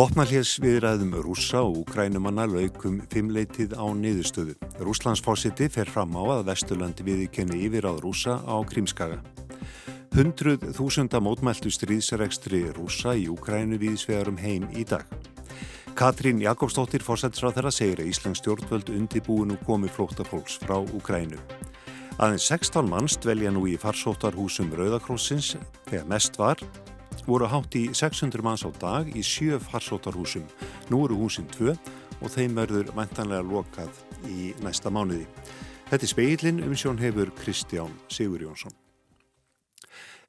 Vopnarhljés viðræðum rúsa og ukrænumanna laukum fimmleitið á niðurstöðu. Rúslandsfósiti fer fram á að Vesturlandi viðkenni yfir á rúsa á Krímskaga. Hundruð þúsunda mótmæltu stríðsregstri rúsa í Ukrænu viðsvegarum heim í dag. Katrín Jakobsdóttir fórsættisráð þeirra segir að Íslands stjórnvöld undibúinu komi flóttafólks frá Ukrænu. Aðeins 16 manns dvelja nú í farsóttarhúsum Rauðakrossins þegar mest var voru hátt í 600 manns á dag í sjö farsóttarhúsum. Nú eru húsinn tvö og þeim verður mæntanlega lokað í næsta mánuði. Þetta er speilin um sjón hefur Kristján Sigur Jónsson.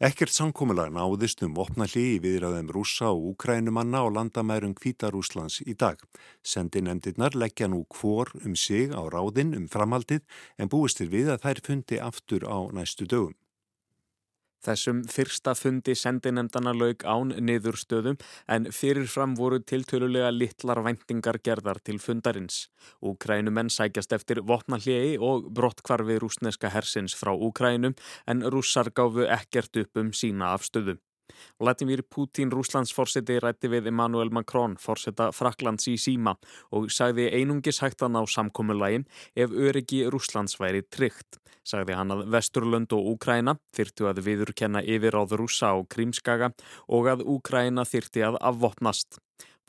Ekkert samkómulag náðist um opnalli í viðræðum rúsa og úkrænumanna á landamærum Kvítarúslands í dag. Sendi nefndirnar leggja nú hvor um sig á ráðinn um framhaldið en búistir við að þær fundi aftur á næstu dögum. Þessum fyrsta fundi sendinemdana laug án niðurstöðum en fyrirfram voru tiltölulega litlar væntingar gerðar til fundarins. Úkrænumenn sækjast eftir vopnallegi og brottkvarfi rúsneska hersins frá Úkrænum en rússar gáfu ekkert upp um sína afstöðu. Vladimir Putin Rúslandsforseti rætti við Emmanuel Macron, forseta Fraklands í síma og sagði einungis hægt að ná samkommulagin ef öryggi Rúslands væri tryggt. Sagði hann að Vesturlund og Úkræna þyrtu að viðurkenna yfir áður rúsa á Krímskaga og að Úkræna þyrti að afvopnast.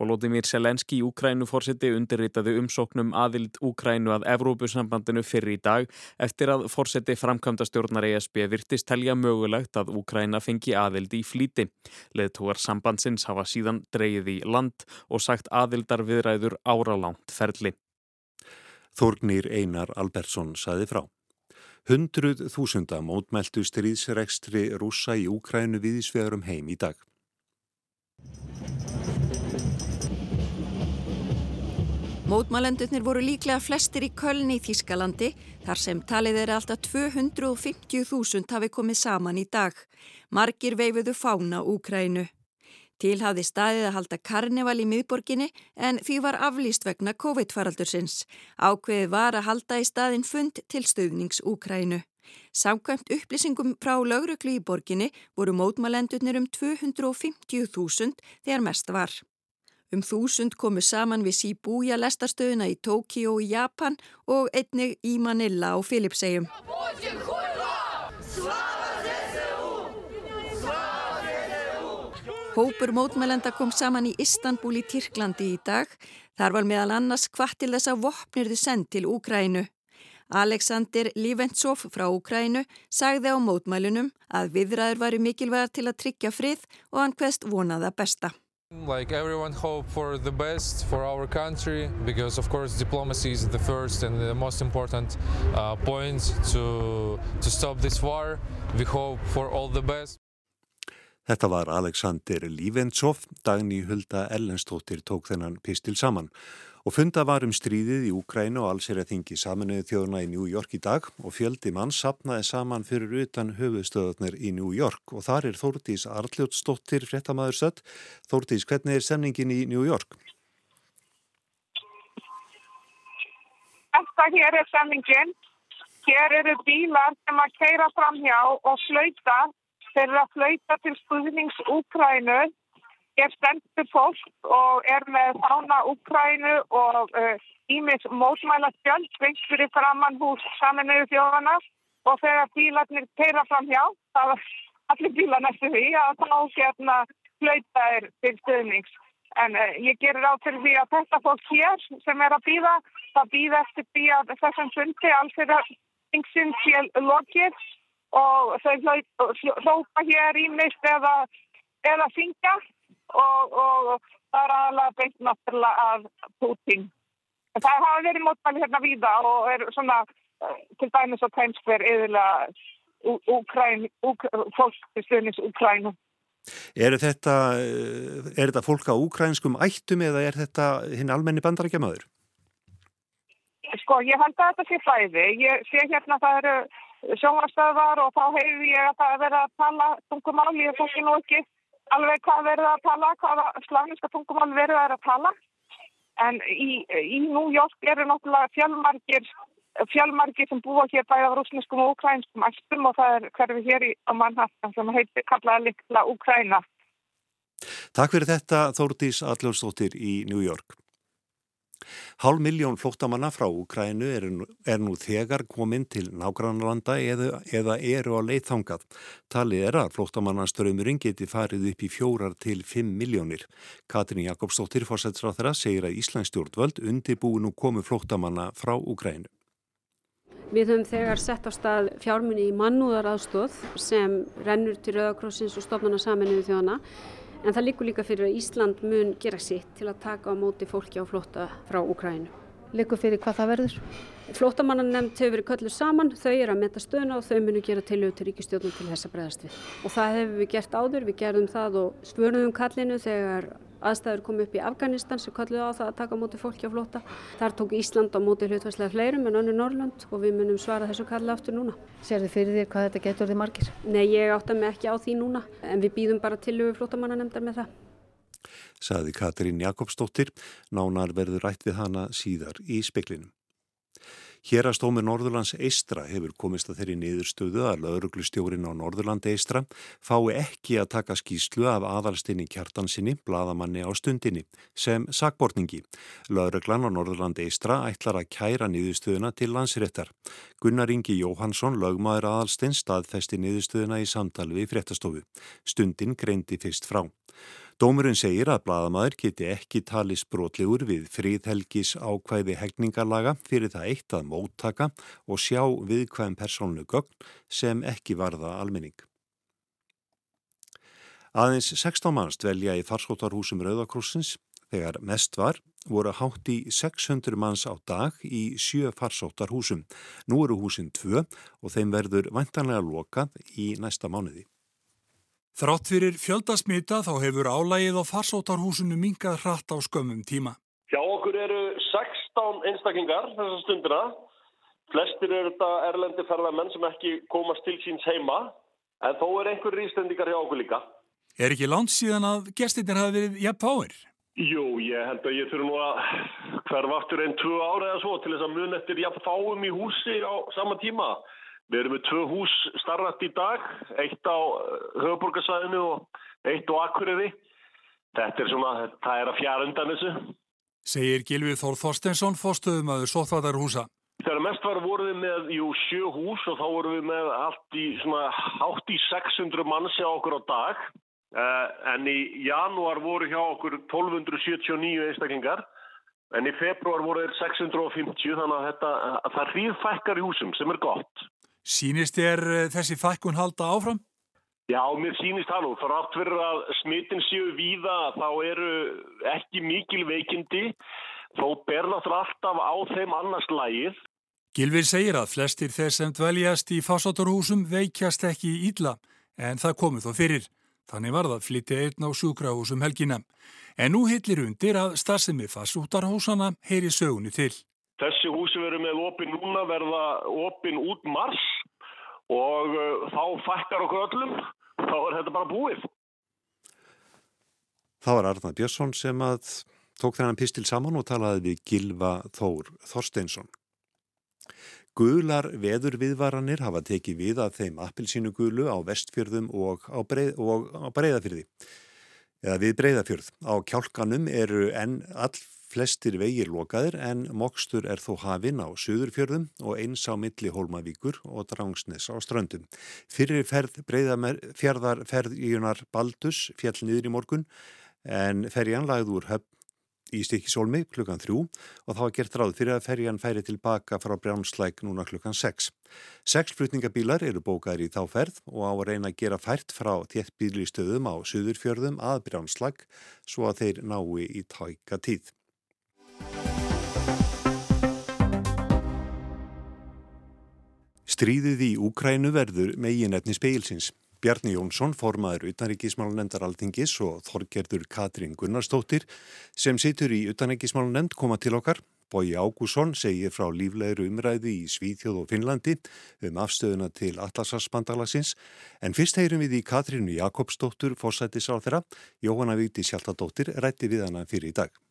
Volodymyr Selenski í Úkrænu fórseti undirritaði umsóknum aðild Úkrænu að Evrópusambandinu fyrir í dag eftir að fórseti framkvæmda stjórnar ESB virtist telja mögulegt að Úkræna fengi aðild í flíti. Leðtúar sambandsins hafa síðan dreyið í land og sagt aðildar viðræður áralangt ferli. Þórgnir Einar Albertsson saði frá. Hundruð þúsunda mótmæltu stríðsregstri rúsa í Úkrænu viðisvegarum heim í dag. Mótmælendurnir voru líklega flestir í Köln í Þískalandi þar sem talið er alltaf 250.000 hafi komið saman í dag. Margir veifuðu fána Úkrænu. Til hafði staðið að halda karneval í miðborginni en því var aflýst vegna COVID-faraldursins. Ákveði var að halda í staðin fund til stöðnings Úkrænu. Samkvæmt upplýsingum frá lauruglu í borginni voru mótmælendurnir um 250.000 þegar mest var. Um þúsund komu saman við Shibuya lestastöðuna í Tókíó í Japan og einnig í Manila á Filipsegjum. Hópur mótmælenda kom saman í Istanbul í Tyrklandi í dag. Þar var meðal annars hvað til þess að vopnirðu send til Úkrænu. Alexander Liventsov frá Úkrænu sagði á mótmælunum að viðræður varu mikilvægar til að tryggja frið og hann hverst vonaða besta. Like everyone hope for the best for our country because of course diplomacy is the first and the most important uh, point to, to stop this war. We hope for all the best. Þetta var Alexander Líventsov, Dagný Hulda Ellenstóttir tók þennan pistil saman og funda var um stríðið í Úkrænu og allsera þingi saminuði þjóðuna í New York í dag og fjöldi mann sapnaði saman fyrir utan höfustöðarnir í New York og þar er Þórdís Arljótsdóttir fréttamaður sött. Þórdís, hvernig er semningin í New York? Þetta hér er semningin. Hér eru bílar sem að keira fram hjá og flauta. Þeir eru að flauta til stuðnings Úkrænu er stendur fólk og er með fána Úkrænu og ímis uh, mótmæla stjöld vingst fyrir framann hús saminuðu þjóðana og þegar bílarnir teira fram hjá, það var allir bílar næstu því að þá hérna flauta er til stöðnings. En uh, ég gerir á til því að þetta fólk hér sem er að býða, það býða eftir því að þessum fundi alls er að vingsinn til lokið og þau hlópa hér ímist eða, eða syngja og, og það er aðalega beint náttúrulega af Putin. En það hafa verið mótmæli hérna víða og er svona til dæmis og tæmsver yfirlega fólk til stuðnins Úkrænu. Er þetta, er þetta fólk á úkrænskum ættum eða er þetta hinn almenni bandarækjamaður? Sko, ég held að þetta sé fæði. Ég sé hérna að það eru sjónvarstöðvar og þá hefur ég að það verið að tala tungumáli, ég fólki nú ekki alveg hvað verður að tala, hvaða slavniska tungumál verður að tala. En í, í York eru náttúrulega fjölmargir, fjölmargir sem búa hér bæða á rúsneskum og ukrainskum æstum og það er hverfi hér í, Manhattan sem heitir kallaða likla Ukraina. Takk fyrir þetta Þórdís Alljófsdóttir í York. Hálf miljón flóttamanna frá Ukrænu er, er nú þegar kominn til nágrannlanda eða, eða eru á leithangað. Talið er að flóttamannaströymurinn geti farið upp í fjórar til fimm miljónir. Katrin Jakobsdóttir fórsætsráð þeirra segir að Íslands stjórnvöld undirbúin og komu flóttamanna frá Ukrænu. Við höfum þegar sett á stað fjármunni í mannúðar aðstóð sem rennur til Rauðakrossins og stofnana saminuðu þjóðana En það líkur líka fyrir að Ísland mun gera sitt til að taka á móti fólki á flótta frá Ukrænu. Líkur fyrir hvað það verður? Flóttamannanemnd hefur verið kölluð saman, þau eru að metta stöðuna og þau munu gera tilög til ríkistjóðnum til þess að bregðast við. Og það hefur við gert áður, við gerðum það og svörnum kallinu þegar aðstæður kom upp í Afganistan sem kalluði á það að taka móti fólki á flóta. Þar tók Ísland á móti hlutværslega fleirum en önnu Norrland og við munum svara þessu kalli aftur núna. Sér þið fyrir þér hvað þetta getur þið margir? Nei, ég átta mig ekki á því núna en við býðum bara tilögu flótamannanemndar með það. Saði Katrín Jakobsdóttir, nánar verður rætt við hana síðar í speklinum. Hérastómur Norðurlands Eistra hefur komist að þeirri niðurstöðu að lauruglustjórin á Norðurland Eistra fái ekki að taka skýslu af aðalstinni kjartansinni, bladamanni á stundinni, sem sakbortningi. Lauruglan á Norðurland Eistra ætlar að kæra niðurstöðuna til landsréttar. Gunnar Ingi Jóhansson, lögmaður aðalstinn, staðfesti niðurstöðuna í samtali við fréttastofu. Stundin greindi fyrst frá. Dómurinn segir að bladamæður geti ekki talist brotlegur við fríðhelgis ákvæði hegningarlaga fyrir það eitt að móttaka og sjá viðkvæm persónu gögn sem ekki varða almenning. Aðeins 16 manns dvelja í farskóttarhúsum Rauðakrossins þegar mest var voru hátt í 600 manns á dag í sjö farsóttarhúsum. Nú eru húsin tvö og þeim verður vantanlega lokað í næsta mánuði. Þrátt fyrir fjöldasmita þá hefur álægið á farsótarhúsinu mingað hratt á skömmum tíma. Hjá okkur eru 16 einstaklingar þessar stundina. Flestir eru þetta erlendi ferðarmenn sem ekki komast til síns heima en þó er einhver ístendingar hjá okkur líka. Er ekki langt síðan að gestinir hafi verið jafn fáir? Jú, ég held að ég þurfu nú að hverf aftur einn tvö ára eða svo til þess að mun eftir jafn fáum í húsi á sama tíma. Við erum með tvö hús starrat í dag, eitt á eh, höfuborgarsæðinu og eitt á Akureyri. Þetta er svona, það er að fjara undan þessu. Segir Gilvið Þór Þorstensson, fórstöðum aður Sotvatarhúsa. Þegar mest var voruð við með jú, sjö hús og þá voruð við með allt í svona hátt í 600 mannsi á okkur á dag. Uh, en í janúar voru hjá okkur 1279 einstaklingar. En í februar voru þeir 650 þannig að, þetta, að það ríðfækkar í húsum sem er gott. Sýnist er eh, þessi fækkun halda áfram? Já, mér sýnist það nú. Þrátt fyrir að smittin séu víða þá eru ekki mikil veikindi þó ber náttúrulega alltaf á þeim annars lægið. Gilvir segir að flestir þeir sem dveljast í fásátorhúsum veikjast ekki ílla en það komið þó fyrir. Þannig var það flytti einn á sjúkrahúsum helgina. En nú hillir undir að starfsemi fásútarhúsana heyri sögunni til. Þessi húsi verður með opin núna verða opin út mars og uh, þá fækkar okkur öllum, þá er þetta bara búið. Það var Arna Björnsson sem að tók þennan pistil saman og talaði við Gilva Þór Þorsteinsson. Gular veður viðvaranir hafa tekið við að þeim appilsínu gulu á vestfjörðum og á, breið, og á breyðafjörði. Eða við breyðafjörð. Á kjálkanum eru enn all Flestir vegir lokaðir en mokstur er þó hafinn á Suðurfjörðum og eins á milli Hólmavíkur og Drangsnes á ströndum. Fyrir ferð fjardar ferðíunar Baldus fjall niður í morgun en ferjan lagði úr höfn í Stikisólmi klukkan þrjú og þá er gert ráð fyrir að ferjan færi tilbaka frá Brjánslæk núna klukkan sex. Sex flutningabílar eru bókaðir í þá ferð og á að reyna að gera fært frá þéttbílistöðum á Suðurfjörðum að Brjánslæk svo að þeir nái í tæka tíð. Stríðið í Úkrænu verður megin efni speilsins. Bjarni Jónsson, formaður utanrikismálunendar Altingis og Þorgerður Katrín Gunnarstóttir sem situr í utanrikismálunend koma til okkar. Bói Ágússon segir frá líflegru umræðu í Svíþjóð og Finnlandi um afstöðuna til Atlasarspandalagsins en fyrst heyrum við í Katrínu Jakobsdóttur fórsættis á þeirra. Jóhanna Víti Sjáltadóttir rætti við hana fyrir í dag.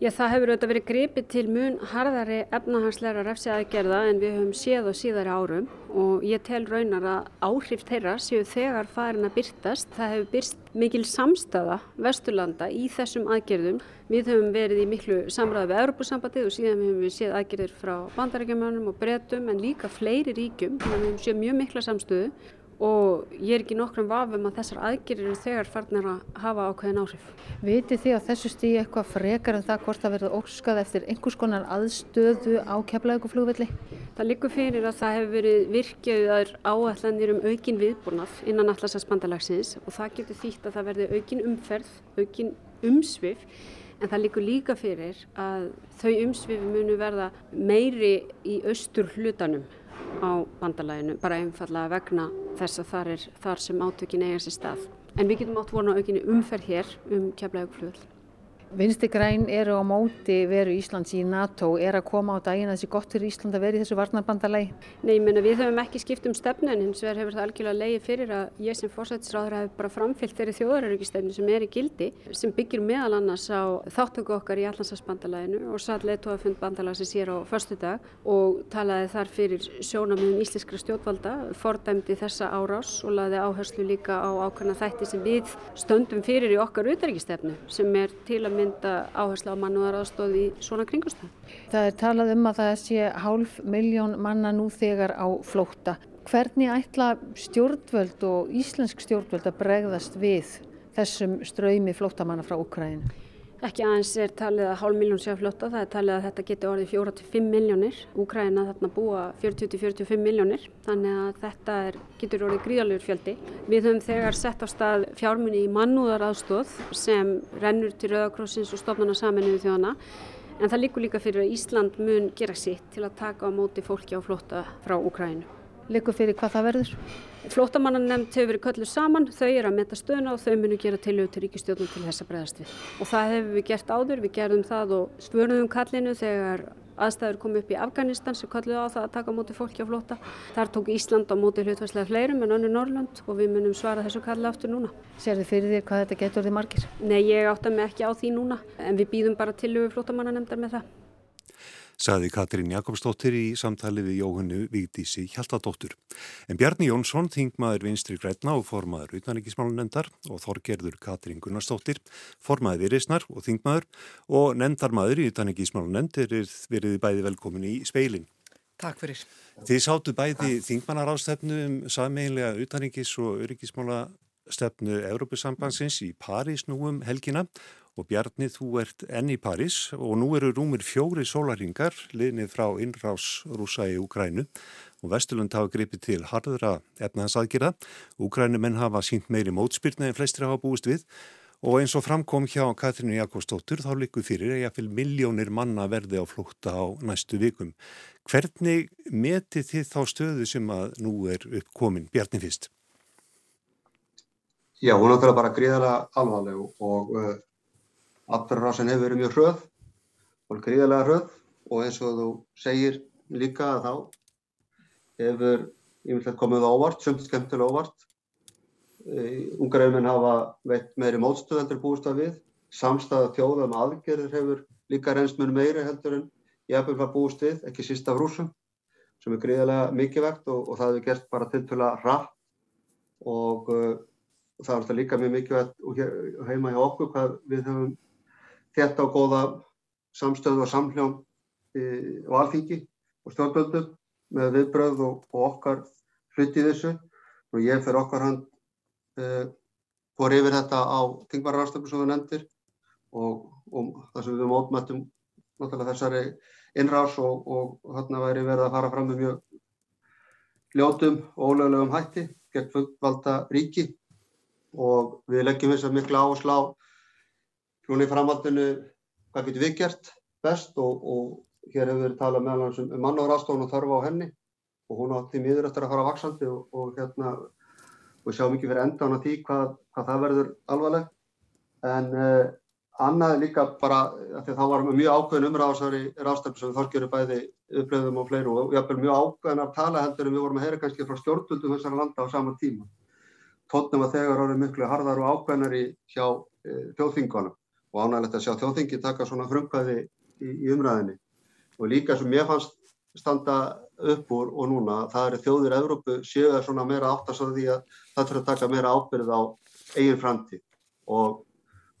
Já, það hefur auðvitað verið gripið til mun harðari efnahagsleira refsiaðgerða en við höfum séð á síðari árum og ég tel raunar að áhrif þeirra séu þegar farin að byrtast. Það hefur byrst mikil samstafa Vesturlanda í þessum aðgerðum. Við höfum verið í miklu samræði við Europasambandið og síðan höfum við séð aðgerðir frá bandarækjumönum og bretum en líka fleiri ríkjum, við höfum séð mjög mikla samstöðu og ég er ekki nokkrum vafum að þessar aðgerir eru þegar farnir að hafa ákveðin áhrif. Vitið þið að þessu stíði eitthvað frekar en það hvort það verður óskað eftir einhvers konar aðstöðu á keflauguflugvelli? Það likur fyrir að það hefur verið virkjöðar áallanir um aukin viðbúrnað innan allarsasbandalagsins og það getur þýtt að það verður aukin umferð, aukin umsvið En það líkur líka fyrir að þau umsvifi munu verða meiri í austur hlutanum á bandalæginu bara einfallega vegna þess að þar er þar sem átökin eiga sér stað. En við getum átt vona aukinni umferð hér um keflaugflugl. Vinsti græn eru á móti veru Íslands í NATO, er að koma á daginn að þessi gott fyrir Ísland að vera í þessu varnarbandalagi? Nei, ég menna við höfum ekki skipt um stefnu en hins vegar hefur það algjörlega leiði fyrir að ég sem fórsættisráður hef bara framfyllt þeirri þjóðaröryggisstefnu sem er í gildi sem byggir meðal annars á þáttöku okkar í Allandsafsbandalaginu og satt leittóafund bandalagsins hér á förstu dag og talaði þar fyrir sjónamöðum íslenskra stjórnvalda, fordæmdi þessa árás og laði áherslu líka á ákveðna þætti sem við stöndum fyrir í okkar mynda áherslu á mannúðaraðstóð í svona kringustöð. Það er talað um að það sé hálf miljón manna nú þegar á flótta. Hvernig ætla stjórnvöld og íslensk stjórnvöld að bregðast við þessum ströymi flóttamanna frá Ukraínu? Ekki aðeins er talið að hálf miljón sé að fljóta, það er talið að þetta geti orðið 4-5 miljónir. Úkræna þarna búa 40-45 miljónir, þannig að þetta er, getur orðið gríðalegur fjöldi. Við höfum þegar sett á stað fjármunni í mannúðaraðstóð sem rennur til Rauðakrossins og stofnana saminuðu þjóðana. En það líkur líka fyrir að Ísland mun gera sitt til að taka á móti fólki á flóta frá Úkrænu. Likur fyrir hvað það verður? Flótamannanemnd hefur verið kölluð saman, þau eru að metta stöðuna og þau munu gera tilhjóð til ríkistjóðnum til þess að bregðast við. Og það hefur við gert áður, við gerðum það og svörðum kallinu þegar aðstæður kom upp í Afganistan sem kalluði á það að taka móti fólki á flóta. Þar tók Ísland á móti hlutværslega fleirum en önnu Norrland og við munum svara þessu kalli aftur núna. Sér þið fyrir þér hvað þetta getur þið margir? Nei, ég átta mig ekki á því núna en við býðum bara tilhjóðu flótamannanemndar með það saði Katrín Jakobsdóttir í samtali við Jóhannu Víkdísi Hjaltadóttur. En Bjarni Jónsson, þingmaður vinstri grætna og formaður utanrikkismálunendar og Þorgerður Katrín Gunnarsdóttir, formaður viðreysnar og þingmaður og nendarmaður í utanrikkismálunend er verið bæði velkomin í speilin. Takk fyrir. Þið sáttu bæði þingmannarástefnu um sameinlega utanrikkis og öryggismála stefnu Európusambansins í París nú um helgina og Bjarni þú ert enn í París og nú eru rúmir fjóri sólaringar liðnið frá innrás rúsa í Ukrænu og Vesturlund hafa gripið til harðra efnaðansaðgjira. Ukrænumenn hafa sínt meiri mótspyrna en flestir hafa búist við og eins og framkom hjá Katrínu Jakobsdóttur þá likur fyrir að jáfnveil miljónir manna verði á flúkta á næstu vikum. Hvernig meti þið þá stöðu sem að nú er uppkomin? Bjarni fyrst. Já, hún er bara gríðarlega alvarleg og atbyrðarásin hefur verið mjög hröð og gríðarlega hröð og eins og þú segir líka að þá hefur yfirlega komið ávart, sömt skemmtilega ávart. Ungareifin hafa veitt meiri mótstöð heldur búist að við. Samstæða þjóða með aðgerðir hefur líka reynst mjög meiri heldur en vel búist við, ekki síst af rúsum sem er gríðarlega mikið vekt og, og það hefur gert bara til til að rætt og uh, og það er alltaf líka mjög mikilvægt heima hjá okkur hvað við höfum þetta og góða samstöðu og samhljóm e, á alþingi og stjórnvöldum með viðbröð og, og okkar hluti þessu. Og ég fyrir okkar hand fór yfir þetta á tingvararastöfum sem við nefndir og, og það sem við mótmættum náttúrulega þessari innrás og, og þarna væri verið að fara fram með mjög ljótum og ólögulegum hætti gegn fullvalda ríki. Og við leggjum þess að mikla áherslu á núna í framhaldinu hvað getur við gert best? Og, og hér hefur við talað meðal hans um mannárastofn og þörfa á henni. Og hún átti mýður eftir að fara vaksandi og, og hérna og sjá mikið fyrir endan á því hvað, hvað það verður alvarleg en uh, annað líka bara þá varum við mjög ákveðin umræðarsari ráðstöfn sem við þorgjörum bæði upplöðum og fleiru og jáfnvel mjög ákveðin að tala heldur en við vorum að heyra kannski frá stjórnvöldum þessara landa á sama tíma. Tóttum að þegar orðið miklu harðar og ákveðnari hjá e, þjóðþingunum og ánægilegt að sjá þjóðþingi taka svona frumkvæði í, í umræðinni og líka sem ég fannst standa upp úr og núna það eru þjóðir Evrópu séu það svona meira áttast að því að það fyrir að taka meira ábyrð á eigin framtíð og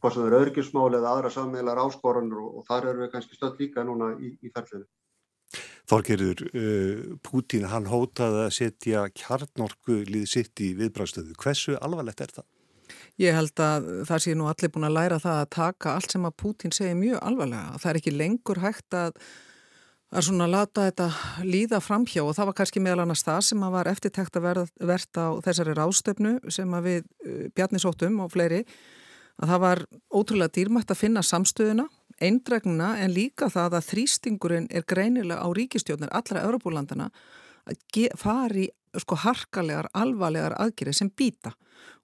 hvort sem það eru örgismál eða aðra sammelar áskoranur og, og þar eru við kannski stöld líka núna í, í ferlinu. Þorgerður, uh, Pútín hann hótaði að setja kjarnorku lið sitt í viðbræðstöðu. Hversu alvarlegt er það? Ég held að það sé nú allir búin að læra það að taka allt sem að Pútín segir mjög alvarlega. Það er ekki lengur hægt að að svona lata þetta líða framhjá og það var kannski meðal annars það sem að var eftirtækt að verða á þessari rástöfnu sem að við uh, bjarnisóttum og fleiri að það var ótrúlega dýrmætt að finna samstöðuna, eindregnuna en líka það að þrýstingurinn er greinilega á ríkistjóðnir allra Europólandana að fari sko harkalegar, alvarlegar aðgerið sem býta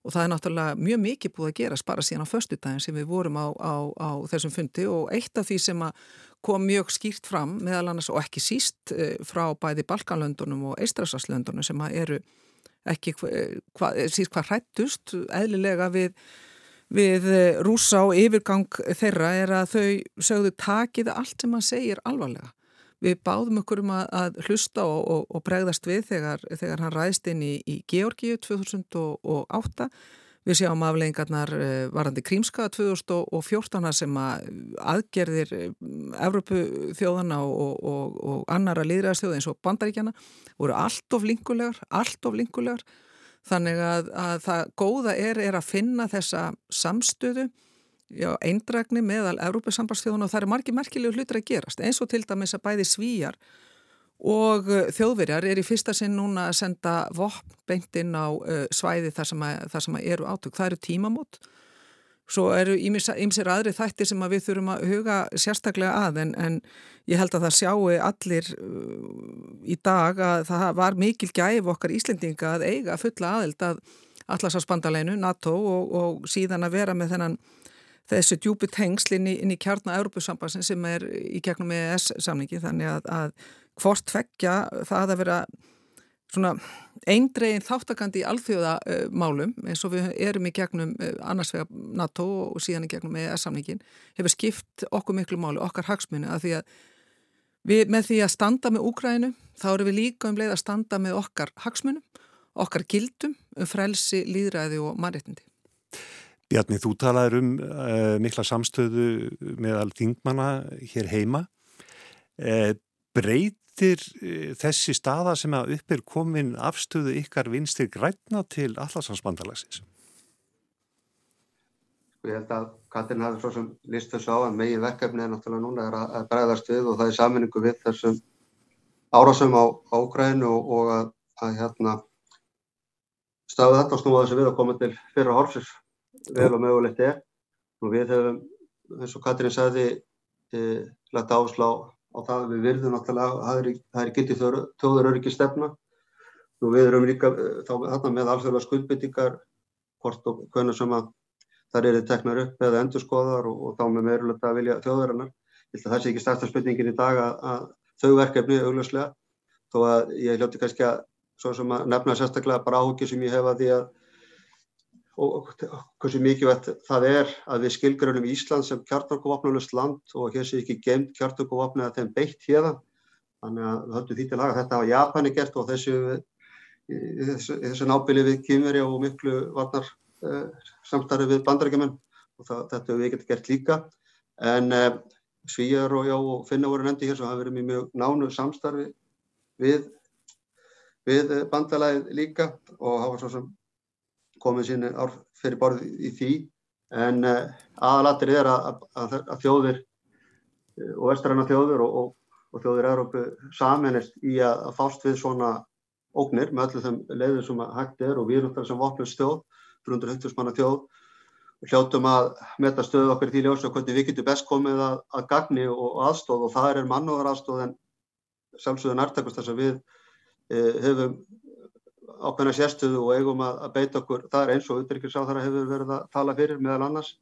og það er náttúrulega mjög mikið búið að gera spara síðan á föstudagin sem við vorum á, á, á þessum fundi. Og eitt af því sem kom mjög skýrt fram meðal annars og ekki síst eh, frá bæði Balkanlöndunum og Eistrasaslöndunum sem eru ekki eh, hva, síst hvað hrættust eðlilega við, við eh, rúsa og yfirgang þeirra er að þau sögðu takið allt sem hann segir alvarlega Við báðum okkur um að, að hlusta og, og, og bregðast við þegar, þegar hann ræðist inn í, í Georgíu 2008. Við sjáum afleggingarnar eh, varandi Krímska 2014 sem að aðgerðir eh, Evrópu þjóðana og, og annara liðræðastjóða eins og bandaríkjana voru allt of linkulegar, allt of linkulegar. Þannig að, að það góða er, er að finna þessa samstöðu já, eindrækni meðal Európa-sambandsþjóðun og það eru margi merkilegu hlutur að gerast eins og til dæmis að bæði svíjar og uh, þjóðverjar er í fyrsta sinn núna að senda vopn beint inn á uh, svæði þar sem, að, þar sem eru átök. Það eru tímamót svo eru ýmsir aðri þættir sem að við þurfum að huga sérstaklega að en, en ég held að það sjáu allir uh, í dag að það var mikil gæf okkar Íslendinga að eiga fulla aðeld að allarsafsbandaleginu, NATO og, og síðan að vera með þennan þessu djúpi tengsl inn í, kjarnar Európusambansin sem er í gegnum EES samningi þannig að, að hvort fekkja það að vera svona eindregin þáttakandi í alþjóðamálum eins og við erum í gegnum eh, annars vega NATO og síðan í gegnum EES samningin hefur skipt okkur miklu málu, okkar hagsmunni að því að við með því að standa með Úgrænu þá eru við líka um leið að standa með okkar hagsmunum, okkar gildum um frelsi, líðræði og mannreitindi. Bjarni, þú talaður um uh, mikla samstöðu með alþingmanna hér heima. Uh, breytir uh, þessi staða sem að upp er komin afstöðu ykkar vinstir græna til allarsvansbandalagsins? Sko, ég held að Katrin hafi svo sem líst þessu á að megi verkefni er náttúrulega núna er að bregðast við og það er saminningu við þessum árásum á ágrænu og, og að, að hérna, stafu þetta og snúa þessu við að koma til fyrra horfis vel og mögulegt er. Og við hefum, eins og Katrín sagði eh, lagt áslá á það við virðum náttúrulega það er, getið þjóður öryggi stefna og við erum líka eh, þá þarna með alþjóðlega skuldbyttingar hvort og hvernig sem að þar eru teknar upp eða endur skoðar og, og þá með meirulegt að vilja þjóðarinnar. Það sé ekki starta spurningin í dag að, að þau verkefni augljóslega þó að ég hljóti kannski að að nefna sérstaklega bara áhuggi sem ég hefa því að og hversu mikilvægt það er að við skilgrunum Ísland sem kjartorkuvapnulust land og hér sé ekki geimt kjartorkuvapni að þeim beitt hérna þannig að við höfum því til að þetta á Japani gert og þessu, þessu, nábili við kymveri og miklu varnar uh, samstarfi við bandarækjumenn og það, þetta hefur við ekkert gert líka. En uh, Svíjar og, og Finna voru nefndi hér sem hafa verið mjög nánu samstarfi við, við bandalæðið líka. Og hafa svo sem komið sín ár fyrir borð í því. En uh, aðalatrið er að, að, að þjóðir uh, og vestræna þjóður og, og, og þjóðir Európu saminist í að, að fást við svona ógnir með öllu þeim leiður sem hægt er og við erum þar sem vopnust þjóð 350 manna þjóð. Og hljóttum að metta stöðu okkur í því ljósa hvernig við getum best komið að gagni og aðstóð og það er mannúðar aðstóð en sjálfsögðan artakast þess að við uh, höfum ákveðna sérstöðu og eigum að, að beita okkur þar eins og utryggisáþara hefur verið að tala fyrir meðal annars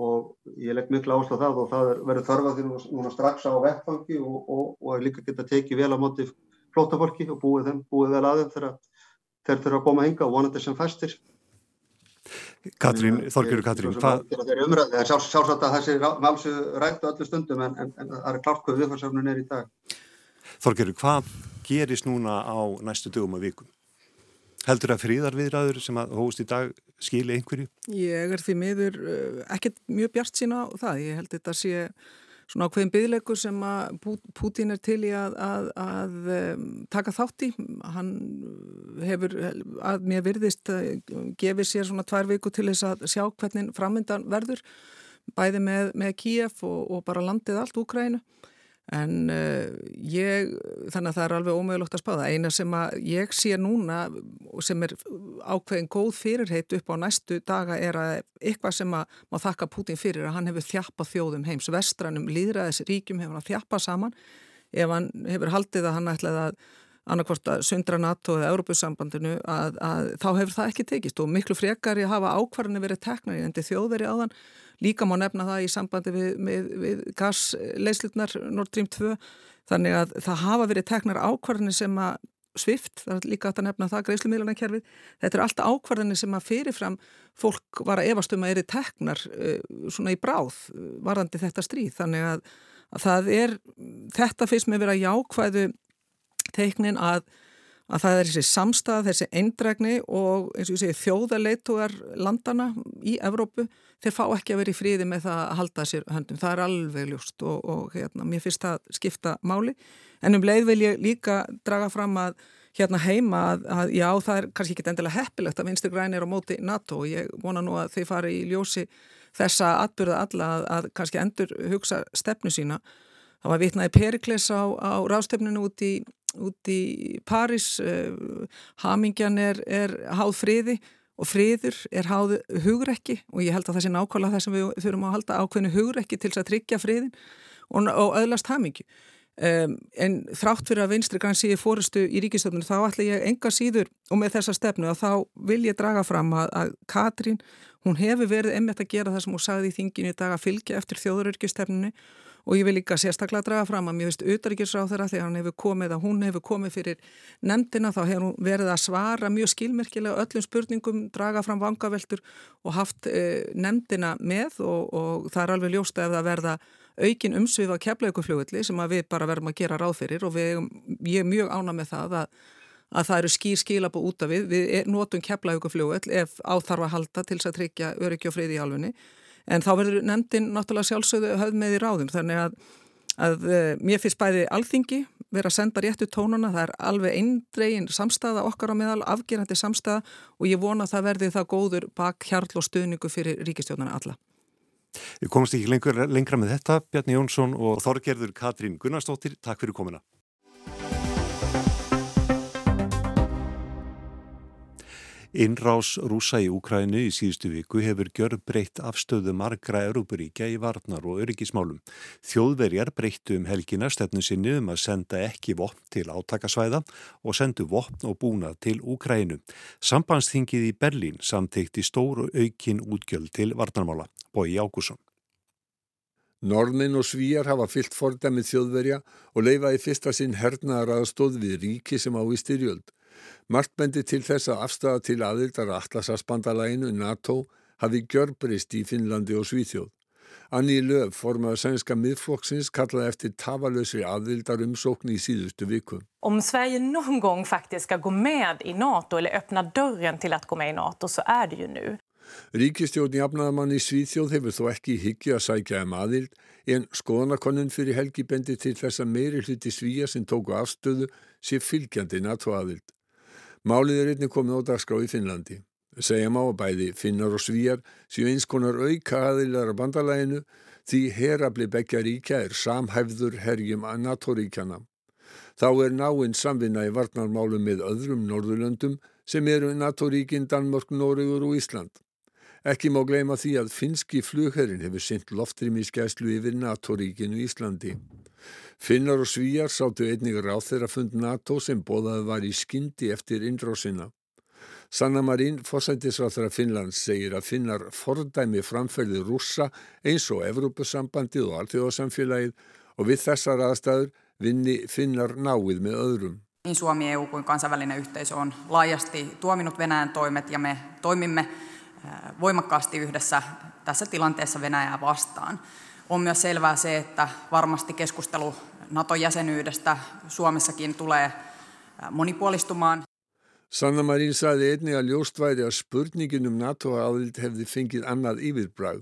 og ég legg miklu áherslu á það og það verður þörfað því núna strax á vettfangi og, og, og líka geta tekið vel á móti flótafólki og búið þeim, búið vel aðeim þegar þeir þurfa að koma hinga og vonandi sem fæstir. Katrín, Þorgjörður Katrín, hvað? Það er sjálfsagt að þessi málsu rættu öllu stundum en, en, en það er klart hvað viðfarsöfnun er í dag. Þorgjörður, hvað gerist núna á næstu dögum og vikum? Heldur það fríðarviðræður sem að hóst í dag skili einhverju? Ég er því miður uh, ekkert mjög bjart sína á það. Ég held þetta sé svona ákveðin byggleikur sem að Pútín er til í að, að, að taka þátt í. Hann hefur, að mér virðist, gefið sér svona tvær viku til þess að sjá hvernig framöndan verður, bæði með, með Kíef og, og bara landið allt Úkrænu. En uh, ég, þannig að það er alveg ómögulegt að spáða. Eina sem ég sé núna sem er ákveðin góð fyrirheit upp á næstu daga er að eitthvað sem að má þakka Putin fyrir að hann hefur þjappa þjóðum heims. Vestranum, líðræðis ríkjum hefur hann þjappa saman. Ef hann hefur haldið að hann ætlaði að annarkvort að sundra NATO eða Európusambandinu að, að þá hefur það ekki tekist og miklu frekar að hafa ákvarðinu verið teknar í endi þjóðveri áðan Líka má nefna það í sambandi við, við, við gasleislutnar Nord Stream 2 þannig að það hafa verið teknar ákvarðinni sem að svift, það er líka að nefna það greiðslumílana kerfið, þetta er alltaf ákvarðinni sem að fyrirfram fólk var að efastum að eru teknar uh, svona í bráð uh, varðandi þetta stríð. Þannig að, að það er þetta fyrst með verið að jákvæðu teiknin að að það er þessi samstað, þessi eindregni og eins og ég segi þjóðarleitugar landana í Evrópu þeir fá ekki að vera í fríði með það að halda sér höndum, það er alveg ljúst og, og hérna, mér finnst það skipta máli. En um leið vil ég líka draga fram að hérna heima að, að já það er kannski ekki endilega heppilegt að vinstur græni er á móti NATO og ég vona nú að þeir fari í ljósi þessa atbyrða alla að, að kannski endur hugsa stefnu sína. Það var vitnaði Perikles á, á rástefninu út í út í Paris uh, hamingjan er, er háð friði og friður er háð hugrekki og ég held að það sé nákvæmlega það sem við þurfum að halda ákveðinu hugrekki til að tryggja friðin og, og öðlast hamingju. Um, en þrátt fyrir að vinstri grann síði fórustu í ríkistöfnum þá ætla ég enga síður og með þessa stefnu að þá vil ég draga fram að, að Katrín, hún hefur verið emmett að gera það sem hún sagði í þinginu í dag að fylgja eftir þjóðurörkistefninu og ég vil líka sérstaklega draga fram að mér veist auðarikisráð þeirra þegar hann hefur komið að hún hefur komið fyrir nefndina þá hefur hún verið að svara mjög skilmerkilega öllum spurningum, draga fram vangaveltur og haft e, nefndina með og, og það er alveg ljósta ef það verða aukin umsvið á keflaugufljóðli sem við bara verðum að gera ráð fyrir og við, ég er mjög ána með það að að það eru skýr skilabo út af við, við notum keflaugufljóðl ef áþarfa halda til þess að tryggja öryggi og friði í alfunni en þá verður nefndin náttúrulega sjálfsögðu höfð með í ráðum þannig að, að eh, mér finnst bæði alþingi vera að senda réttu tónuna, það er alveg eindregin samstæða okkar á meðal, afgerandi samstæða og ég vona að það verði það góður bak hjarl og stuðningu fyrir ríkistjónana alla. Við komumst ekki lengur, lengra með þetta, Bjarni Jónsson og Þorgerður Katrín Gunnarsdóttir, takk fyrir komina. Innrás rúsa í Úkrænu í síðustu viku hefur gjör breytt afstöðu margra Európaríkja í varnar og öryggismálum. Þjóðverjar breyttu um helgina stefnu sinni um að senda ekki vopn til átakasvæða og sendu vopn og búna til Úkrænu. Sambandsþingið í Berlín samteikti stóru aukin útgjöld til varnarmála. Bói Ákusson. Norðminn og svíjar hafa fyllt fordæmið þjóðverja og leifaði fyrsta sinn hernaðar aðstóð við ríki sem á í styrjöld. Margt bendi til þess að afstæða til aðildar Atlasasbandalæginu NATO hafi gjörbrist í Finnlandi og Svíþjóð. Anni Löf, formaður sænska miðflokksins, kallaði eftir tafalösri aðildar umsókn í síðustu viku. Om Sverige någon gång faktiskt ska gå med i NATO eller öppna dörren till att gå med i NATO så är det ju nu. Ríkistjórn jafnaðamann í Svíþjóð hefur þó ekki higgja að sækja um aðild en skoðanakonun fyrir helgi bendi til þess að meiri hluti svíja sem tóku afstöðu sé fylgjandi NATO aðild. Málið er einnig komið á dagskrá í Finnlandi. Segjum á að bæði finnar og svíjar séu eins konar auka aðilar á bandalæginu því herabli begja ríkja er samhæfður herjum að NATO-ríkjana. Þá er náinn samvinna í varnarmálum með öðrum Norðurlöndum sem eru NATO-ríkin Danmörk, Nóriður og Ísland. Ekki má gleyma því að finski flugherrin hefur synt loftrýmiskæslu yfir NATO-ríkinu Íslandi. Finnar og svíjar sáttu einnig ráð þeirra fund NATO sem bóðað var í skyndi eftir innrósina. Sanna Marín, fósættisráþara Finnlands, segir að finnar fordæmi framferði rússa eins og Evrópusambandið og alltjóðasamfélagið og við þessar aðstæður vinni finnar náið með öðrum. Niin Suomi, EU kuin kansainvälinen yhteisö on laajasti tuominut Venäjän toimet ja me toimimme voimakkaasti yhdessä tässä tilanteessa Venäjää vastaan. On myös selvää se, että varmasti keskustelu NATO-jäsenyydestä Suomessakin tulee monipuolistumaan. Sanna Marín saði einni að ljóst væri að spurningin um NATO-aðild hefði fengið annað yfirbræð.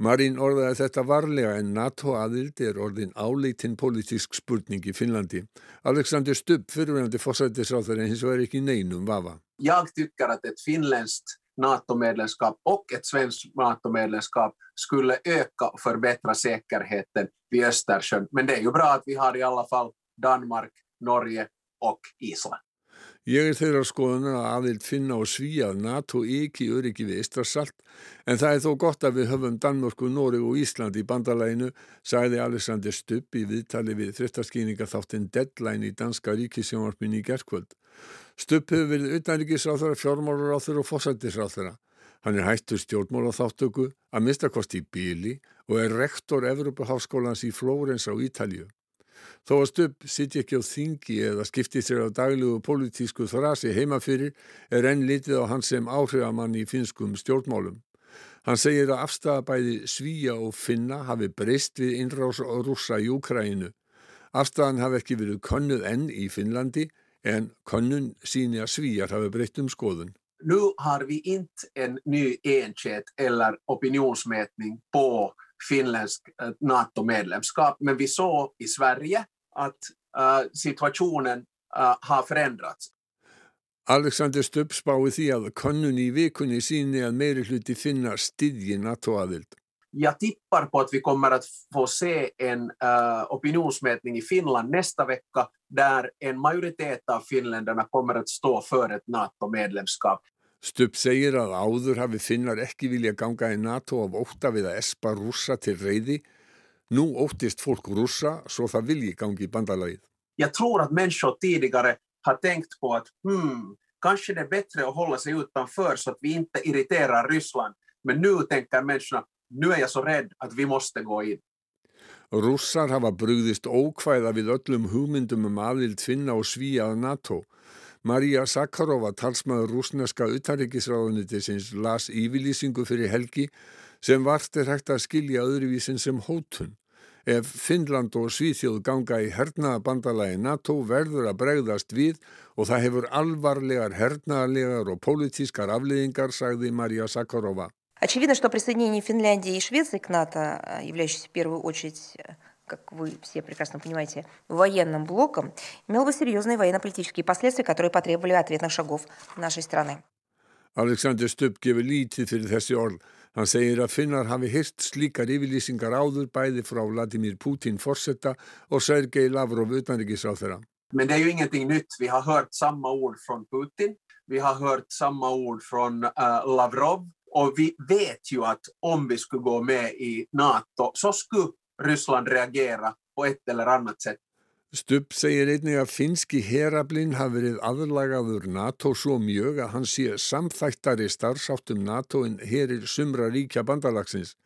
Marín orðaði þetta varlega en NATO-aðild er orðin áleitinn politísk spurning i Finnlandi. Alexander Stubb, fyrirvægandi fórsættisráþar en hins vegar ekki neinum vafa. Jag tycker att ett finländskt NATO-medlemskap och ett svenskt NATO-medlemskap skulle öka och förbättra säkerheten vid Östersjön. Men det är ju bra att vi har i alla fall Danmark, Norge och Island. Ég er þeirra skoðunar að aðild finna og svíja að NATO ekki öryggi við Ístrasalt en það er þó gott að við höfum Danmörku, Noreg og Ísland í bandalæginu, sagði Alexander Stubb í viðtali við þrittaskýninga þáttinn Deadline í danska ríkisjónvarpinni í gerðkvöld. Stubb hefur verið utanríkisráþara, fjármálaráþara og fósættisráþara. Hann er hættur stjórnmála þáttöku að mistakosti í bíli og er rektor Evropaháskólans í Flórens á Ítalju. Þó að Stubb sitja ekki á þingi eða skipti sér á daglugu politísku þrasi heimafyrir er enn litið á hans sem áhrifamann í finskum stjórnmálum. Hann segir að afstæðabæði Svíja og Finna hafi breyst við innrás og rúsa í Úkræinu. Afstæðan hafi ekki verið konnuð enn í Finnlandi en konnun síni að Svíjar hafi breytt um skoðun. Nu har vi inte en ny enkät eller opinionsmätning på finländsk eh, NATO-medlemskap. Men vi såg i Sverige att uh, situationen uh, har förändrats. Alexander Stubb spái því að könnun í vikunni síni að meiri hluti finna styðji NATO-aðild. Jag tippar på att vi kommer att få se en uh, opinionsmätning i Finland nästa vecka där en majoritet av finländarna kommer att stå för ett NATO-medlemskap. Stubb segir að áður hafi finnar ekki vilja ganga í NATO af óta við að espa rússa til reyði. Nú óttist fólk rússa svo það vilji gangi í bandalagið. Jag tror att människor tidigare har tänkt på att hmm, kanske det är bättre att hålla sig utanför så att vi inte irriterar Ryssland. Men nu tänker människorna, nu är jag så rädd att vi måste gå in. Rússar hafa brugðist ókvæða við öllum hugmyndum um aðild finna og svíja að NATO. Marija Sakharova, talsmaður rúsneska utarrikisráðunitisins, las yfirlýsingu fyrir helgi sem vart er hægt að skilja öðruvísin sem hótun. Ef Finnland og Svíþjóð ganga í hernaða bandalagi NATO verður að bregðast við og það hefur alvarlegar hernaðarlegar og pólitískar afliðingar, sagði Marija Sakharova. Очевидно, что присоединение Финляндии и Швеции к НАТО, являющейся в первую очередь как вы все прекрасно понимаете, военным блоком, имел бы серьезные военно-политические последствия, которые потребовали ответных шагов нашей страны. Alexander Stubb gefur lítið fyrir þessi orð. Hann segir að finnar hafi hirt slíkar yfirlýsingar áður bæði frá Vladimir Putin forsetta och Sergej Lavrov utanrikisráþara. Men det är ju ingenting nytt. Vi har hört samma ord från Putin. Vi har hört samma ord från uh, Lavrov. Och vi vet ju att om vi skulle gå med i NATO så skulle Ryssland reagera på ett eller annat sätt. Stubb segir einnig að finski herablinn hafi verið aðlagaður NATO svo mjög að hann sé samþættari starfsáttum NATO en herir sumra ríkja bandalagsins.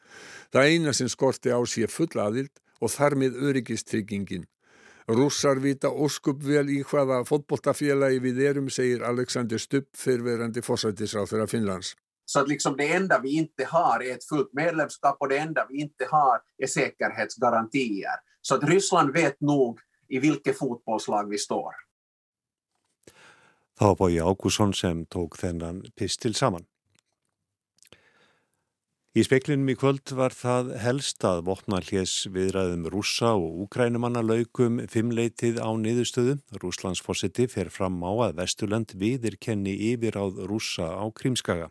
Það eina sem skorti á sé full aðild og þar með öryggistryggingin. Rússar vita óskup vel í hvaða fótbolltafélagi við erum, segir Alexander Stubb fyrverandi fórsættisráð þeirra Finnlands. Så att liksom det enda vi inte har är ett fullt medlemskap och det enda vi inte har är säkerhetsgarantier. Så att Ryssland vet nog i vilket fotbollslag vi står. Það var Bói Ágússon sem tók þennan pistil saman. Í speklinum í kvöld var það helst að vopna hljés viðræðum rússa og úkrænumanna laukum fimmleitið á niðurstöðu. Rúslandsforsiti fer fram á að Vesturland viðir kenni yfir áð rússa á Krímskaga.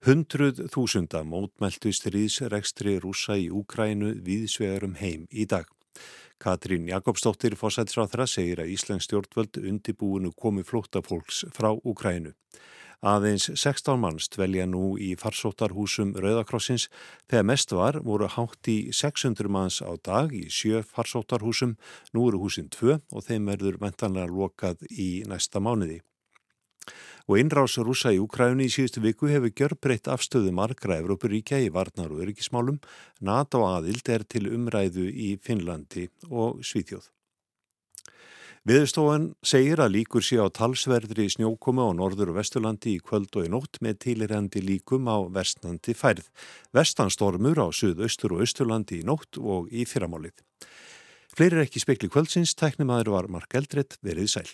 Hundruð þúsunda mótmæltu stríðsrekstri rússa í Úkrænu viðsvegarum heim í dag. Katrín Jakobsdóttir fósætisráþra segir að Íslands stjórnvöld undibúinu komi flóttafólks frá Úkrænu. Aðeins 16 manns dvelja nú í farsóttarhúsum Rauðakrossins. Þegar mest var voru hátt í 600 manns á dag í sjö farsóttarhúsum. Nú eru húsin tvö og þeim verður mentanlega lokað í næsta mánuði. Og innrás rúsa í Úkrænu í síðustu viku hefur gjörbreytt afstöðu margra Evrópuríkja í varnar og öryggismálum. NATO aðild er til umræðu í Finnlandi og Svíþjóð. Viðstofan segir að líkur sé á talsverðri snjókoma á norður og vesturlandi í kvöld og í nótt með tílirandi líkum á vestnandi færð. Vestanstormur á suðaustur og austurlandi í nótt og í fyrramálið. Fleiri er ekki spekli kvöldsins, tæknimaður var Mark Eldredd, verið sæl.